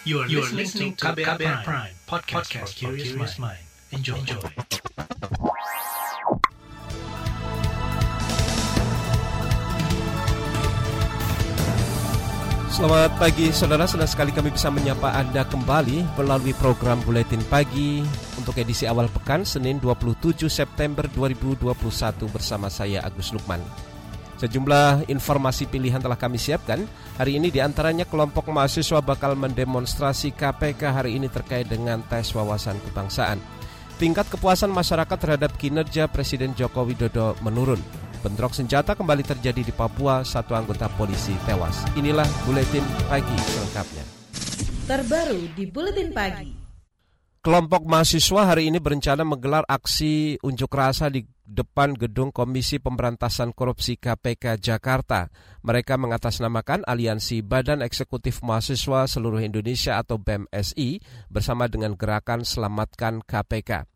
You are, you are listening to KBR, KBR Prime, Prime podcast, podcast for curious mind. Enjoy. Enjoy. Selamat pagi saudara, senang sekali kami bisa menyapa Anda kembali melalui program Buletin Pagi untuk edisi awal pekan Senin 27 September 2021 bersama saya Agus Lukman. Sejumlah informasi pilihan telah kami siapkan. Hari ini di antaranya kelompok mahasiswa bakal mendemonstrasi KPK hari ini terkait dengan tes wawasan kebangsaan. Tingkat kepuasan masyarakat terhadap kinerja Presiden Joko Widodo menurun. Bentrok senjata kembali terjadi di Papua, satu anggota polisi tewas. Inilah Buletin Pagi selengkapnya. Terbaru di Buletin Pagi. Kelompok mahasiswa hari ini berencana menggelar aksi unjuk rasa di depan gedung Komisi Pemberantasan Korupsi KPK Jakarta. Mereka mengatasnamakan Aliansi Badan Eksekutif Mahasiswa Seluruh Indonesia atau BEMSI bersama dengan Gerakan Selamatkan KPK.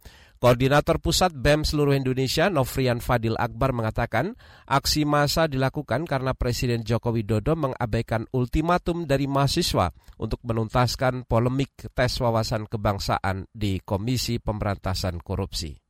Koordinator Pusat BEM seluruh Indonesia, Novrian Fadil Akbar mengatakan, aksi massa dilakukan karena Presiden Joko Widodo mengabaikan ultimatum dari mahasiswa untuk menuntaskan polemik tes wawasan kebangsaan di Komisi Pemberantasan Korupsi.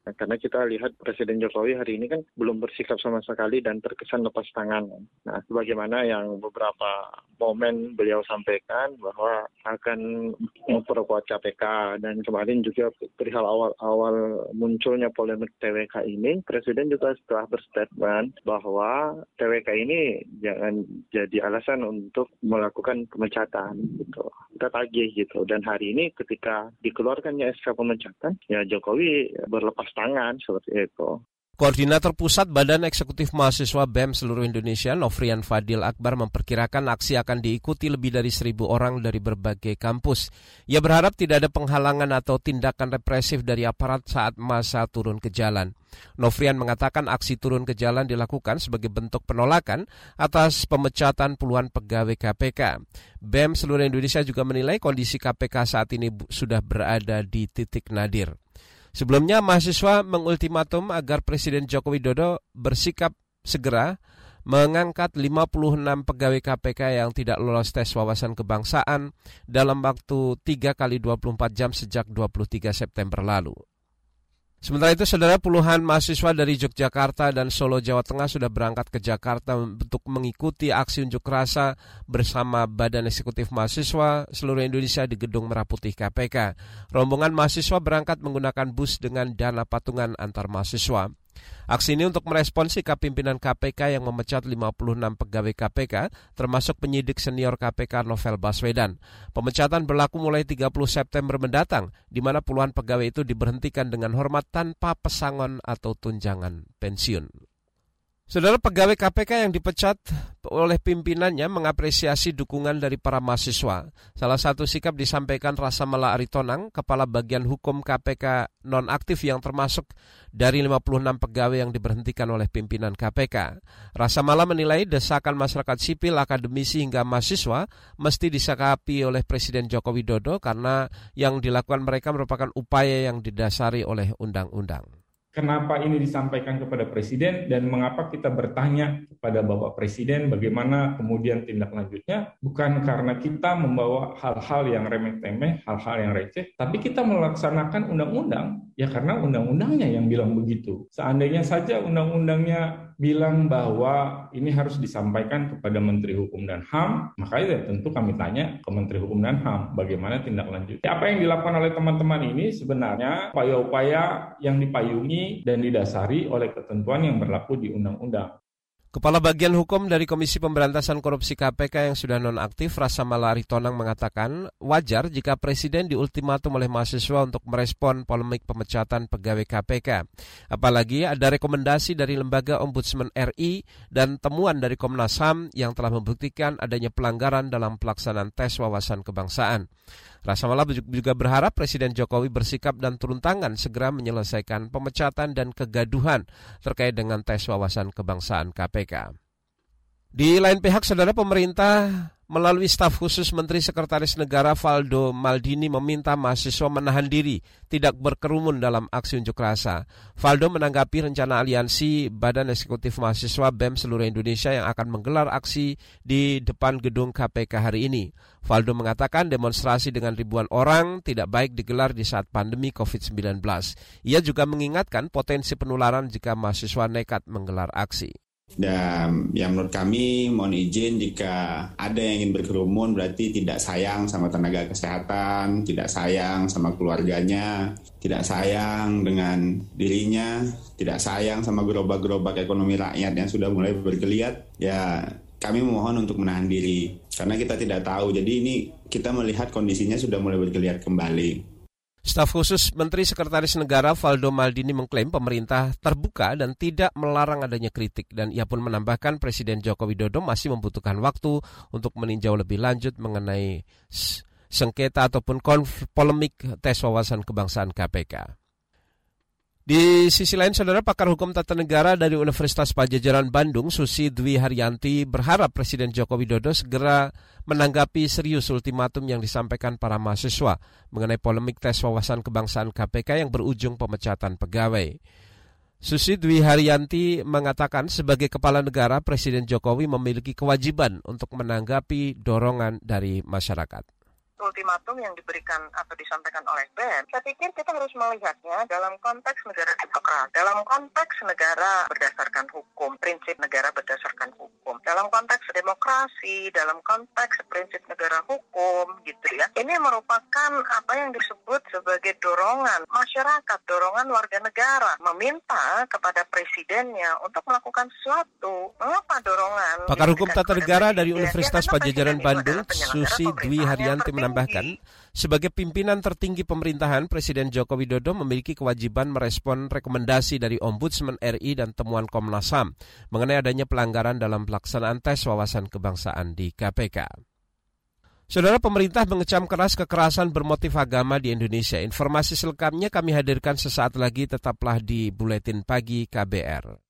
Nah, karena kita lihat Presiden Jokowi hari ini kan belum bersikap sama sekali dan terkesan lepas tangan. Nah, sebagaimana yang beberapa momen beliau sampaikan bahwa akan memperkuat KPK dan kemarin juga perihal awal-awal munculnya polemik TWK ini, Presiden juga setelah berstatement bahwa TWK ini jangan jadi alasan untuk melakukan pemecatan gitu. Kita tagih gitu. Dan hari ini ketika dikeluarkannya SK pemecatan, ya Jokowi berlepas tangan seperti itu. Koordinator Pusat Badan Eksekutif Mahasiswa BEM seluruh Indonesia, Novrian Fadil Akbar memperkirakan aksi akan diikuti lebih dari seribu orang dari berbagai kampus. Ia berharap tidak ada penghalangan atau tindakan represif dari aparat saat masa turun ke jalan. Novrian mengatakan aksi turun ke jalan dilakukan sebagai bentuk penolakan atas pemecatan puluhan pegawai KPK. BEM seluruh Indonesia juga menilai kondisi KPK saat ini sudah berada di titik nadir. Sebelumnya mahasiswa mengultimatum agar Presiden Joko Widodo bersikap segera mengangkat 56 pegawai KPK yang tidak lolos tes wawasan kebangsaan dalam waktu 3 kali 24 jam sejak 23 September lalu. Sementara itu, saudara puluhan mahasiswa dari Yogyakarta dan Solo, Jawa Tengah sudah berangkat ke Jakarta untuk mengikuti aksi unjuk rasa bersama Badan Eksekutif Mahasiswa seluruh Indonesia di Gedung Merah Putih KPK. Rombongan mahasiswa berangkat menggunakan bus dengan dana patungan antar mahasiswa. Aksi ini untuk merespon sikap pimpinan KPK yang memecat 56 pegawai KPK, termasuk penyidik senior KPK Novel Baswedan. Pemecatan berlaku mulai 30 September mendatang, di mana puluhan pegawai itu diberhentikan dengan hormat tanpa pesangon atau tunjangan pensiun. Saudara pegawai KPK yang dipecat oleh pimpinannya mengapresiasi dukungan dari para mahasiswa. Salah satu sikap disampaikan Rasa Mala Aritonang, Kepala Bagian Hukum KPK nonaktif yang termasuk dari 56 pegawai yang diberhentikan oleh pimpinan KPK. Rasa Mala menilai desakan masyarakat sipil, akademisi hingga mahasiswa mesti disakapi oleh Presiden Joko Widodo karena yang dilakukan mereka merupakan upaya yang didasari oleh undang-undang kenapa ini disampaikan kepada Presiden dan mengapa kita bertanya kepada Bapak Presiden bagaimana kemudian tindak lanjutnya bukan karena kita membawa hal-hal yang remeh-temeh, hal-hal yang receh, tapi kita melaksanakan undang-undang ya karena undang-undangnya yang bilang begitu. Seandainya saja undang-undangnya bilang bahwa ini harus disampaikan kepada Menteri Hukum dan HAM, makanya ya tentu kami tanya ke Menteri Hukum dan HAM bagaimana tindak lanjut. Apa yang dilakukan oleh teman-teman ini sebenarnya upaya-upaya yang dipayungi dan didasari oleh ketentuan yang berlaku di undang-undang. Kepala Bagian Hukum dari Komisi Pemberantasan Korupsi KPK yang sudah nonaktif, Rasa Malari Tonang mengatakan wajar jika Presiden diultimatum oleh mahasiswa untuk merespon polemik pemecatan pegawai KPK. Apalagi ada rekomendasi dari Lembaga Ombudsman RI dan temuan dari Komnas HAM yang telah membuktikan adanya pelanggaran dalam pelaksanaan tes wawasan kebangsaan. Rasa Mala juga berharap Presiden Jokowi bersikap dan turun tangan segera menyelesaikan pemecatan dan kegaduhan terkait dengan tes wawasan kebangsaan KPK. Di lain pihak, saudara pemerintah melalui staf khusus Menteri Sekretaris Negara Valdo Maldini meminta mahasiswa menahan diri, tidak berkerumun dalam aksi unjuk rasa. Valdo menanggapi rencana aliansi Badan Eksekutif Mahasiswa BEM seluruh Indonesia yang akan menggelar aksi di depan gedung KPK hari ini. Valdo mengatakan demonstrasi dengan ribuan orang tidak baik digelar di saat pandemi COVID-19. Ia juga mengingatkan potensi penularan jika mahasiswa nekat menggelar aksi. Dan yang menurut kami mohon izin jika ada yang ingin berkerumun berarti tidak sayang sama tenaga kesehatan, tidak sayang sama keluarganya, tidak sayang dengan dirinya, tidak sayang sama gerobak-gerobak ekonomi rakyat yang sudah mulai bergeliat. Ya kami memohon untuk menahan diri karena kita tidak tahu. Jadi ini kita melihat kondisinya sudah mulai bergeliat kembali. Staf khusus Menteri Sekretaris Negara Valdo Maldini mengklaim pemerintah terbuka dan tidak melarang adanya kritik dan ia pun menambahkan Presiden Joko Widodo masih membutuhkan waktu untuk meninjau lebih lanjut mengenai sengketa ataupun polemik tes wawasan kebangsaan KPK. Di sisi lain, saudara pakar hukum tata negara dari Universitas Pajajaran Bandung, Susi Dwi Haryanti, berharap Presiden Joko Widodo segera menanggapi serius ultimatum yang disampaikan para mahasiswa mengenai polemik tes wawasan kebangsaan KPK yang berujung pemecatan pegawai. Susi Dwi Haryanti mengatakan sebagai kepala negara, Presiden Jokowi memiliki kewajiban untuk menanggapi dorongan dari masyarakat ultimatum yang diberikan atau disampaikan oleh BEM, saya pikir kita harus melihatnya dalam konteks negara demokrasi, dalam konteks negara berdasarkan hukum, prinsip negara berdasarkan hukum, dalam konteks demokrasi, dalam konteks prinsip negara hukum, gitu ya. Ini merupakan apa yang disebut sebagai dorongan masyarakat, dorongan warga negara, meminta kepada presidennya untuk melakukan sesuatu. Mengapa dorongan? Pakar Hukum Tata Negara dari Universitas ya, Pajajaran Bandung, Susi Dwi Haryanti menambahkan, sebagai pimpinan tertinggi pemerintahan, Presiden Joko Widodo memiliki kewajiban merespon rekomendasi dari Ombudsman RI dan temuan Komnas HAM mengenai adanya pelanggaran dalam pelaksanaan tes wawasan kebangsaan di KPK. Saudara pemerintah mengecam keras kekerasan bermotif agama di Indonesia. Informasi selengkapnya kami hadirkan sesaat lagi tetaplah di Buletin Pagi KBR.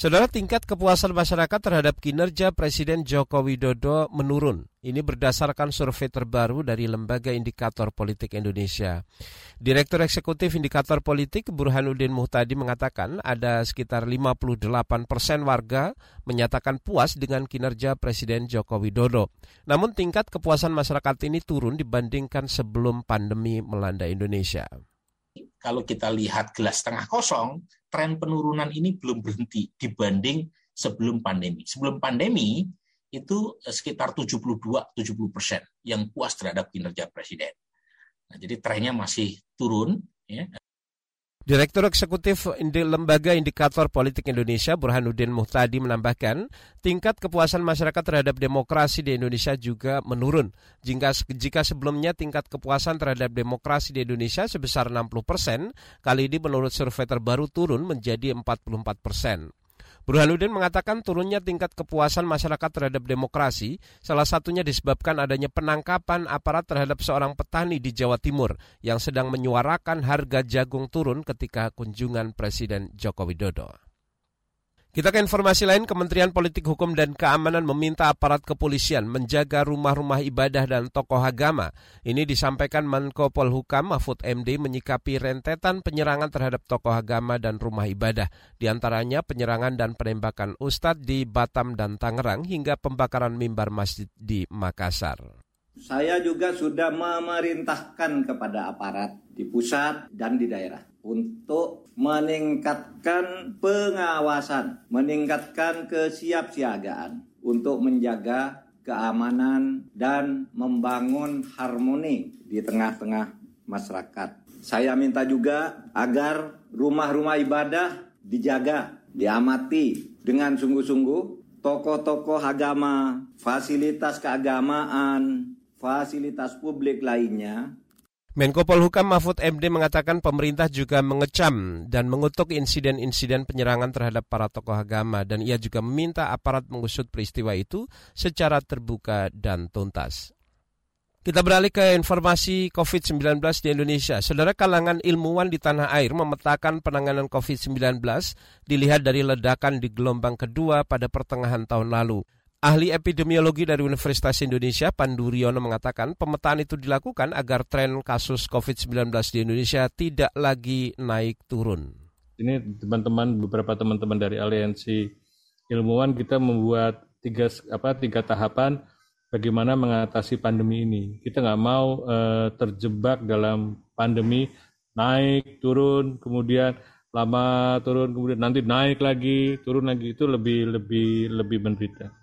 Saudara tingkat kepuasan masyarakat terhadap kinerja Presiden Joko Widodo menurun. Ini berdasarkan survei terbaru dari Lembaga Indikator Politik Indonesia. Direktur Eksekutif Indikator Politik Burhanuddin Muhtadi mengatakan ada sekitar 58 persen warga menyatakan puas dengan kinerja Presiden Joko Widodo. Namun tingkat kepuasan masyarakat ini turun dibandingkan sebelum pandemi melanda Indonesia kalau kita lihat gelas tengah kosong, tren penurunan ini belum berhenti dibanding sebelum pandemi. Sebelum pandemi itu eh, sekitar 72-70 persen yang puas terhadap kinerja presiden. Nah, jadi trennya masih turun. Ya. Direktur Eksekutif Lembaga Indikator Politik Indonesia Burhanuddin Muhtadi menambahkan, tingkat kepuasan masyarakat terhadap demokrasi di Indonesia juga menurun. Jika, jika sebelumnya tingkat kepuasan terhadap demokrasi di Indonesia sebesar 60 persen, kali ini menurut survei terbaru turun menjadi 44 persen. Burhanuddin mengatakan turunnya tingkat kepuasan masyarakat terhadap demokrasi salah satunya disebabkan adanya penangkapan aparat terhadap seorang petani di Jawa Timur yang sedang menyuarakan harga jagung turun ketika kunjungan Presiden Joko Widodo. Kita ke informasi lain, Kementerian Politik Hukum dan Keamanan meminta aparat kepolisian menjaga rumah-rumah ibadah dan tokoh agama. Ini disampaikan Menko Polhukam Mahfud MD menyikapi rentetan penyerangan terhadap tokoh agama dan rumah ibadah. Di antaranya penyerangan dan penembakan ustadz di Batam dan Tangerang hingga pembakaran mimbar masjid di Makassar. Saya juga sudah memerintahkan kepada aparat di pusat dan di daerah untuk meningkatkan pengawasan, meningkatkan kesiapsiagaan untuk menjaga keamanan dan membangun harmoni di tengah-tengah masyarakat. Saya minta juga agar rumah-rumah ibadah dijaga, diamati dengan sungguh-sungguh tokoh-tokoh agama, fasilitas keagamaan, fasilitas publik lainnya Menko Polhukam Mahfud MD mengatakan pemerintah juga mengecam dan mengutuk insiden-insiden penyerangan terhadap para tokoh agama dan ia juga meminta aparat mengusut peristiwa itu secara terbuka dan tuntas. Kita beralih ke informasi COVID-19 di Indonesia. Saudara kalangan ilmuwan di tanah air memetakan penanganan COVID-19 dilihat dari ledakan di gelombang kedua pada pertengahan tahun lalu. Ahli epidemiologi dari Universitas Indonesia, Pandu Riono mengatakan pemetaan itu dilakukan agar tren kasus COVID-19 di Indonesia tidak lagi naik turun. Ini teman-teman, beberapa teman-teman dari aliansi ilmuwan kita membuat tiga apa tiga tahapan bagaimana mengatasi pandemi ini. Kita nggak mau uh, terjebak dalam pandemi naik turun kemudian lama turun kemudian nanti naik lagi turun lagi itu lebih lebih lebih menderita.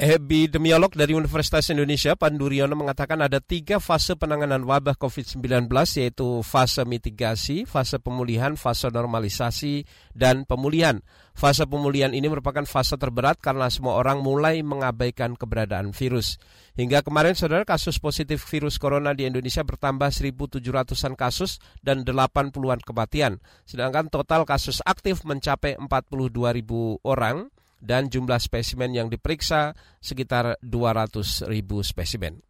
Epidemiolog dari Universitas Indonesia, Panduriono mengatakan ada tiga fase penanganan wabah COVID-19, yaitu fase mitigasi, fase pemulihan, fase normalisasi, dan pemulihan. Fase pemulihan ini merupakan fase terberat karena semua orang mulai mengabaikan keberadaan virus. Hingga kemarin, saudara, kasus positif virus corona di Indonesia bertambah 1.700-an kasus dan 80-an kematian. Sedangkan total kasus aktif mencapai 42.000 orang dan jumlah spesimen yang diperiksa sekitar 200 ribu spesimen.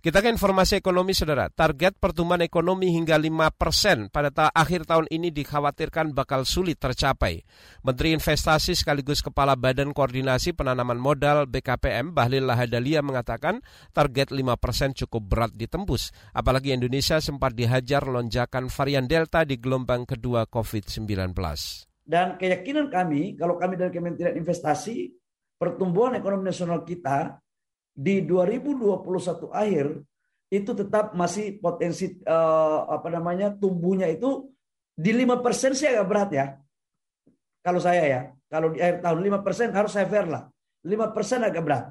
Kita ke informasi ekonomi, saudara. Target pertumbuhan ekonomi hingga 5 persen pada ta akhir tahun ini dikhawatirkan bakal sulit tercapai. Menteri Investasi sekaligus Kepala Badan Koordinasi Penanaman Modal BKPM, Bahlil Lahadalia mengatakan target 5 persen cukup berat ditembus. Apalagi Indonesia sempat dihajar lonjakan varian Delta di gelombang kedua COVID-19. Dan keyakinan kami, kalau kami dari Kementerian Investasi, pertumbuhan ekonomi nasional kita di 2021 akhir itu tetap masih potensi uh, apa namanya tumbuhnya itu di 5% sih agak berat ya. Kalau saya ya, kalau di akhir tahun 5% harus saya fair lah. 5% agak berat.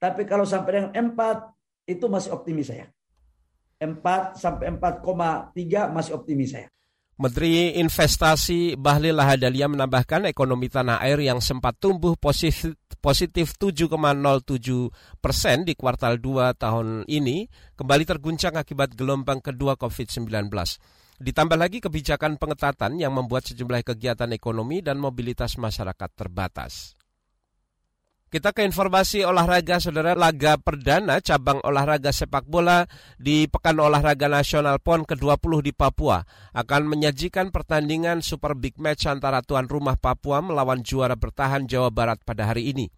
Tapi kalau sampai dengan 4 itu masih optimis saya. 4 sampai 4,3 masih optimis saya. Menteri Investasi Bahlil Lahadalia menambahkan ekonomi tanah air yang sempat tumbuh positif, positif 7,07 persen di kuartal 2 tahun ini kembali terguncang akibat gelombang kedua COVID-19. Ditambah lagi kebijakan pengetatan yang membuat sejumlah kegiatan ekonomi dan mobilitas masyarakat terbatas. Kita ke informasi olahraga, saudara. Laga perdana cabang olahraga sepak bola di Pekan Olahraga Nasional PON ke-20 di Papua akan menyajikan pertandingan Super Big Match antara tuan rumah Papua melawan juara bertahan Jawa Barat pada hari ini.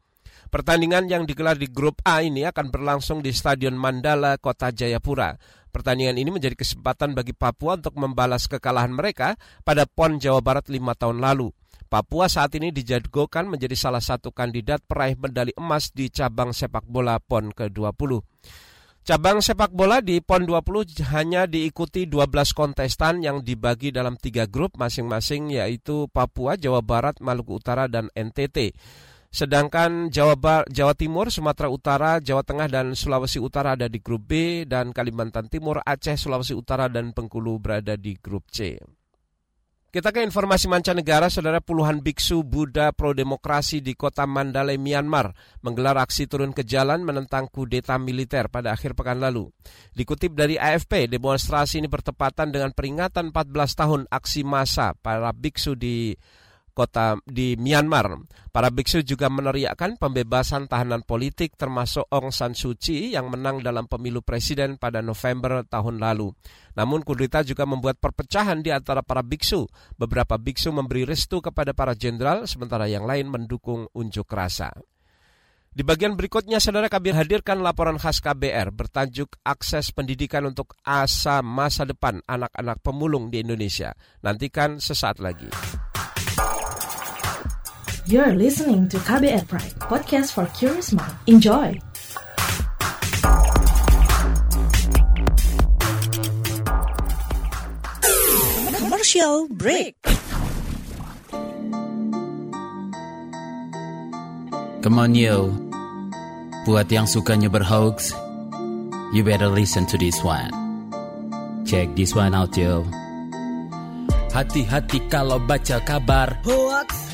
Pertandingan yang digelar di grup A ini akan berlangsung di Stadion Mandala, Kota Jayapura. Pertandingan ini menjadi kesempatan bagi Papua untuk membalas kekalahan mereka pada PON Jawa Barat lima tahun lalu. Papua saat ini dijagokan menjadi salah satu kandidat peraih medali emas di cabang sepak bola PON ke-20. Cabang sepak bola di PON 20 hanya diikuti 12 kontestan yang dibagi dalam tiga grup masing-masing yaitu Papua, Jawa Barat, Maluku Utara, dan NTT. Sedangkan Jawa, Bar Jawa Timur, Sumatera Utara, Jawa Tengah, dan Sulawesi Utara ada di grup B, dan Kalimantan Timur, Aceh, Sulawesi Utara, dan Bengkulu berada di grup C. Kita ke informasi mancanegara, saudara puluhan biksu Buddha pro-demokrasi di kota Mandalay, Myanmar menggelar aksi turun ke jalan menentang kudeta militer pada akhir pekan lalu. Dikutip dari AFP, demonstrasi ini bertepatan dengan peringatan 14 tahun aksi massa para biksu di kota di Myanmar. Para biksu juga meneriakkan pembebasan tahanan politik termasuk Aung San Suu Kyi yang menang dalam pemilu presiden pada November tahun lalu. Namun kudeta juga membuat perpecahan di antara para biksu. Beberapa biksu memberi restu kepada para jenderal sementara yang lain mendukung unjuk rasa. Di bagian berikutnya, saudara kami hadirkan laporan khas KBR bertajuk Akses Pendidikan untuk Asa Masa Depan Anak-anak Pemulung di Indonesia. Nantikan sesaat lagi. You're listening to KBR Pride, podcast for curious mind. Enjoy! Commercial break. Come on yo, buat yang sukanya berhoax, you better listen to this one. Check this one out yo. Hati-hati kalau baca kabar Hoax.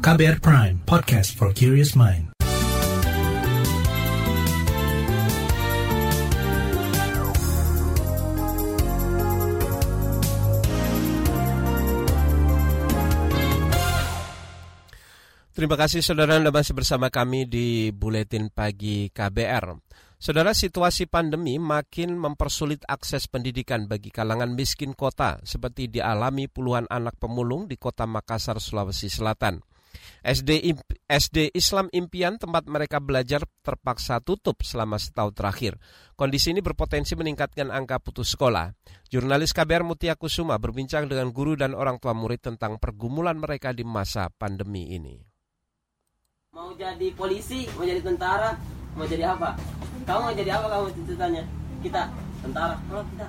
KBR Prime, podcast for curious mind. Terima kasih saudara Anda masih bersama kami di Buletin Pagi KBR. Saudara, situasi pandemi makin mempersulit akses pendidikan bagi kalangan miskin kota seperti dialami puluhan anak pemulung di kota Makassar, Sulawesi Selatan. SD, SD Islam Impian tempat mereka belajar terpaksa tutup selama setahun terakhir. Kondisi ini berpotensi meningkatkan angka putus sekolah. Jurnalis KBR Mutia Kusuma berbincang dengan guru dan orang tua murid tentang pergumulan mereka di masa pandemi ini. Mau jadi polisi, mau jadi tentara, mau jadi apa? Kamu mau jadi apa kamu cita-citanya? Kita tentara. Kalau kita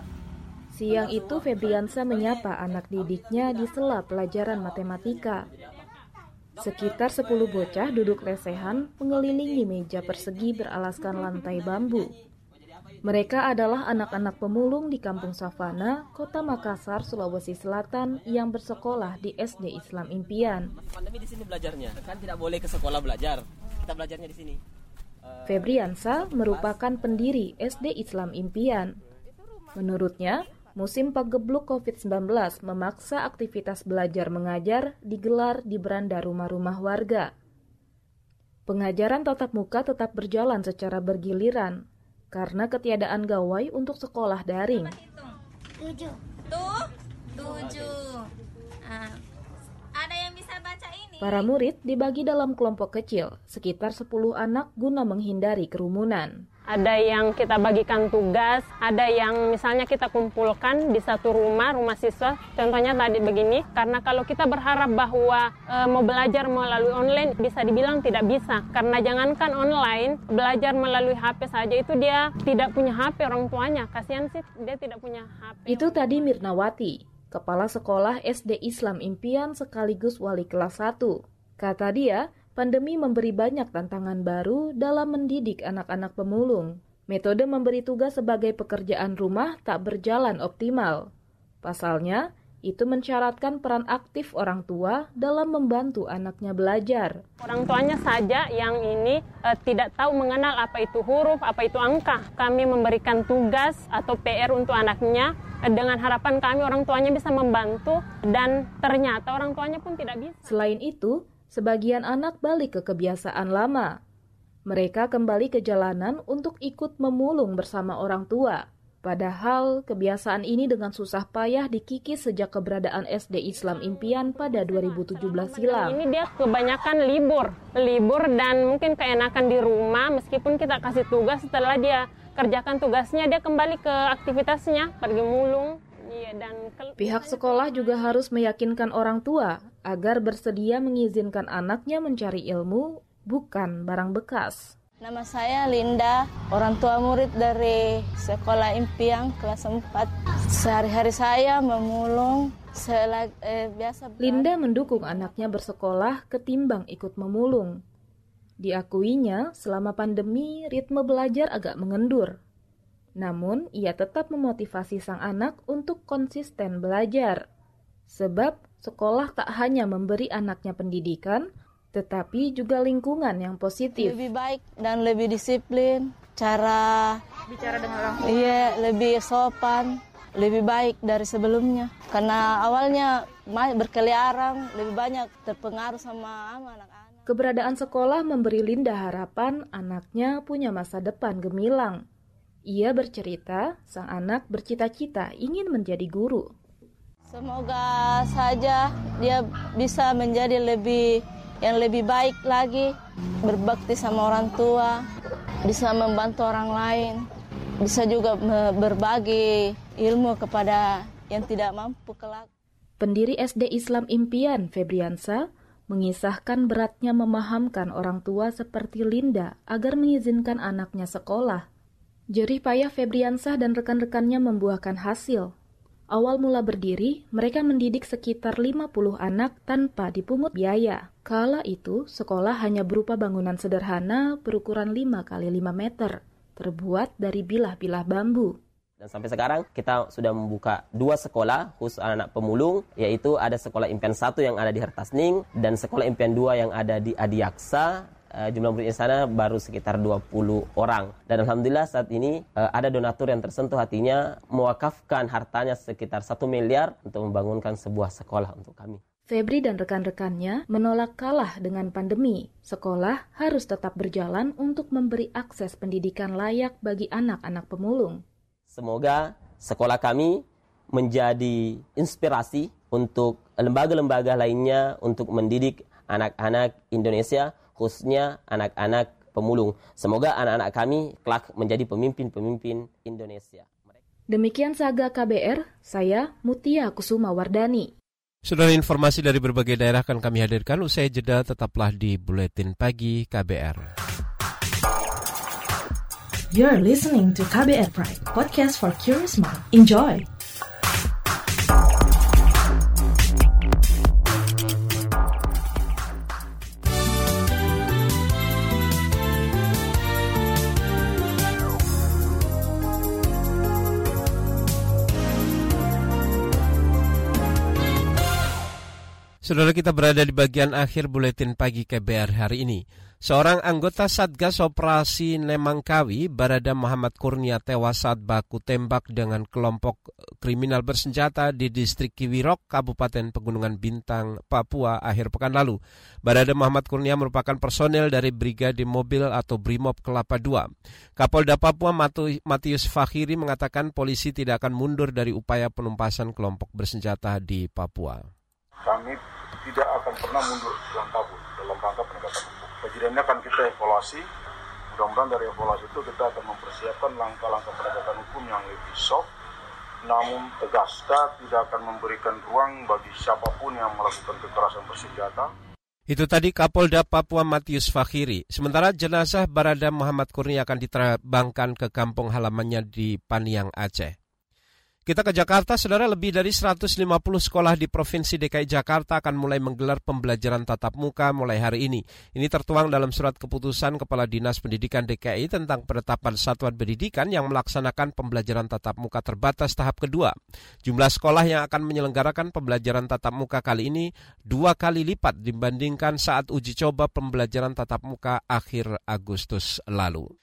Siang itu Febriansa menyapa anak didiknya di sela pelajaran matematika. Sekitar 10 bocah duduk lesehan mengelilingi meja persegi beralaskan lantai bambu. Mereka adalah anak-anak pemulung di Kampung Savana, Kota Makassar, Sulawesi Selatan yang bersekolah di SD Islam Impian. pandemi di sini belajarnya, kan tidak boleh ke sekolah belajar. Kita belajarnya di sini. Febriansa merupakan pendiri SD Islam Impian. Menurutnya, musim pagebluk COVID-19 memaksa aktivitas belajar mengajar digelar di beranda rumah-rumah warga. Pengajaran tatap muka tetap berjalan secara bergiliran karena ketiadaan gawai untuk sekolah daring. Tujuh. Tuh, tujuh. Ah, ada yang bisa baca ini? Para murid dibagi dalam kelompok kecil, sekitar 10 anak guna menghindari kerumunan. Ada yang kita bagikan tugas, ada yang misalnya kita kumpulkan di satu rumah, rumah siswa. Contohnya tadi begini, karena kalau kita berharap bahwa e, mau belajar melalui online, bisa dibilang tidak bisa. Karena jangankan online, belajar melalui HP saja itu dia tidak punya HP orang tuanya. Kasihan sih dia tidak punya HP. Itu tadi Mirnawati, kepala sekolah SD Islam Impian sekaligus wali kelas 1. Kata dia, pandemi memberi banyak tantangan baru dalam mendidik anak-anak pemulung. Metode memberi tugas sebagai pekerjaan rumah tak berjalan optimal. Pasalnya, itu mensyaratkan peran aktif orang tua dalam membantu anaknya belajar. Orang tuanya saja yang ini eh, tidak tahu mengenal apa itu huruf, apa itu angka. Kami memberikan tugas atau PR untuk anaknya eh, dengan harapan kami orang tuanya bisa membantu dan ternyata orang tuanya pun tidak bisa. Selain itu, sebagian anak balik ke kebiasaan lama. Mereka kembali ke jalanan untuk ikut memulung bersama orang tua. Padahal kebiasaan ini dengan susah payah dikikis sejak keberadaan SD Islam Impian pada 2017 silam. Ini dia kebanyakan libur, libur dan mungkin keenakan di rumah meskipun kita kasih tugas setelah dia kerjakan tugasnya dia kembali ke aktivitasnya, pergi mulung. Iya dan Pihak sekolah juga harus meyakinkan orang tua agar bersedia mengizinkan anaknya mencari ilmu bukan barang bekas. Nama saya Linda, orang tua murid dari Sekolah Impian kelas 4. Sehari-hari saya memulung selag, eh, biasa. Linda mendukung anaknya bersekolah ketimbang ikut memulung. Diakuinya, selama pandemi ritme belajar agak mengendur. Namun, ia tetap memotivasi sang anak untuk konsisten belajar. Sebab, sekolah tak hanya memberi anaknya pendidikan, tetapi juga lingkungan yang positif. Lebih baik dan lebih disiplin, cara bicara dengan orang tua. Iya, lebih sopan, lebih baik dari sebelumnya. Karena awalnya berkeliaran, lebih banyak terpengaruh sama anak-anak. Keberadaan sekolah memberi Linda harapan anaknya punya masa depan gemilang. Ia bercerita, sang anak bercita-cita ingin menjadi guru. Semoga saja dia bisa menjadi lebih yang lebih baik lagi, berbakti sama orang tua, bisa membantu orang lain. bisa juga berbagi ilmu kepada yang tidak mampu kelak. Pendiri SD Islam Impian Febriansa mengisahkan beratnya memahamkan orang tua seperti Linda agar mengizinkan anaknya sekolah. Jerih payah Febriansah dan rekan-rekannya membuahkan hasil. Awal mula berdiri, mereka mendidik sekitar 50 anak tanpa dipungut biaya. Kala itu, sekolah hanya berupa bangunan sederhana berukuran 5 kali 5 meter, terbuat dari bilah-bilah bambu. Dan sampai sekarang kita sudah membuka dua sekolah khusus anak-anak pemulung, yaitu ada sekolah impian satu yang ada di Hertasning dan sekolah impian dua yang ada di Adiaksa. Uh, jumlah murid di sana baru sekitar 20 orang. Dan Alhamdulillah saat ini uh, ada donatur yang tersentuh hatinya mewakafkan hartanya sekitar satu miliar untuk membangunkan sebuah sekolah untuk kami. Febri dan rekan-rekannya menolak kalah dengan pandemi. Sekolah harus tetap berjalan untuk memberi akses pendidikan layak bagi anak-anak pemulung. Semoga sekolah kami menjadi inspirasi untuk lembaga-lembaga lainnya untuk mendidik anak-anak Indonesia, khususnya anak-anak pemulung. Semoga anak-anak kami kelak menjadi pemimpin-pemimpin Indonesia. Demikian Saga KBR, saya Mutia Kusuma Wardani. Sudah informasi dari berbagai daerah akan kami hadirkan usai jeda tetaplah di Buletin Pagi KBR. You're listening to KBR Pride, podcast for curious mind. Enjoy! Saudara kita berada di bagian akhir buletin pagi KBR hari ini. Seorang anggota Satgas Operasi Nemangkawi, Barada Muhammad Kurnia tewas saat baku tembak dengan kelompok kriminal bersenjata di distrik Kiwirok, Kabupaten Pegunungan Bintang, Papua akhir pekan lalu. Barada Muhammad Kurnia merupakan personel dari Brigade Mobil atau Brimob Kelapa II. Kapolda Papua Matius Fakhiri mengatakan polisi tidak akan mundur dari upaya penumpasan kelompok bersenjata di Papua. Kami tidak akan pernah mundur dalam kabur dalam rangka penegakan hukum kejadiannya akan kita evaluasi. Mudah-mudahan dari evaluasi itu kita akan mempersiapkan langkah-langkah penegakan hukum yang lebih soft, namun tegas. Kita tidak akan memberikan ruang bagi siapa pun yang melakukan kekerasan bersenjata. Itu tadi Kapolda Papua Matius Fakhiri. Sementara jenazah Barada Muhammad Kurnia akan diterbangkan ke kampung halamannya di Paniang, Aceh. Kita ke Jakarta, saudara lebih dari 150 sekolah di Provinsi DKI Jakarta akan mulai menggelar pembelajaran tatap muka mulai hari ini. Ini tertuang dalam surat keputusan Kepala Dinas Pendidikan DKI tentang penetapan satuan pendidikan yang melaksanakan pembelajaran tatap muka terbatas tahap kedua. Jumlah sekolah yang akan menyelenggarakan pembelajaran tatap muka kali ini dua kali lipat dibandingkan saat uji coba pembelajaran tatap muka akhir Agustus lalu.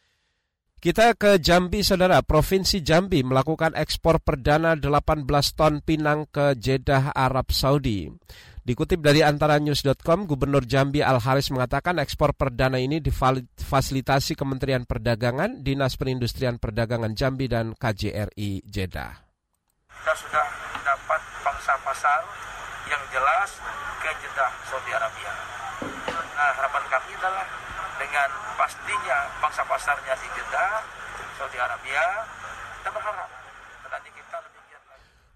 Kita ke Jambi, saudara. Provinsi Jambi melakukan ekspor perdana 18 ton pinang ke Jeddah, Arab Saudi. Dikutip dari antaranews.com, Gubernur Jambi Al-Haris mengatakan ekspor perdana ini difasilitasi Kementerian Perdagangan, Dinas Perindustrian Perdagangan Jambi, dan KJRI Jeddah. Kita sudah dapat pangsa pasar yang jelas ke Jeddah, Saudi Arabia. Nah, harapan kami adalah dengan pastinya bangsa pasarnya di Jeddah, Saudi Arabia, kita berharap nanti kita lebih.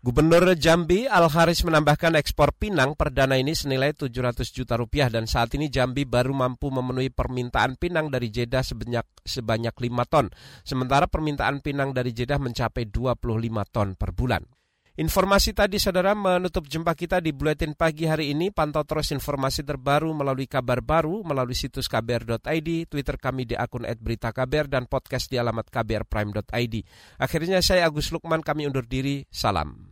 Gubernur Jambi Al Haris menambahkan ekspor pinang perdana ini senilai 700 juta rupiah dan saat ini Jambi baru mampu memenuhi permintaan pinang dari Jeddah sebanyak sebanyak 5 ton, sementara permintaan pinang dari Jeddah mencapai 25 ton per bulan. Informasi tadi saudara menutup jumpa kita di Buletin Pagi hari ini. Pantau terus informasi terbaru melalui kabar baru, melalui situs kbr.id, Twitter kami di akun @beritaKBR dan podcast di alamat kbrprime.id. Akhirnya saya Agus Lukman, kami undur diri. Salam.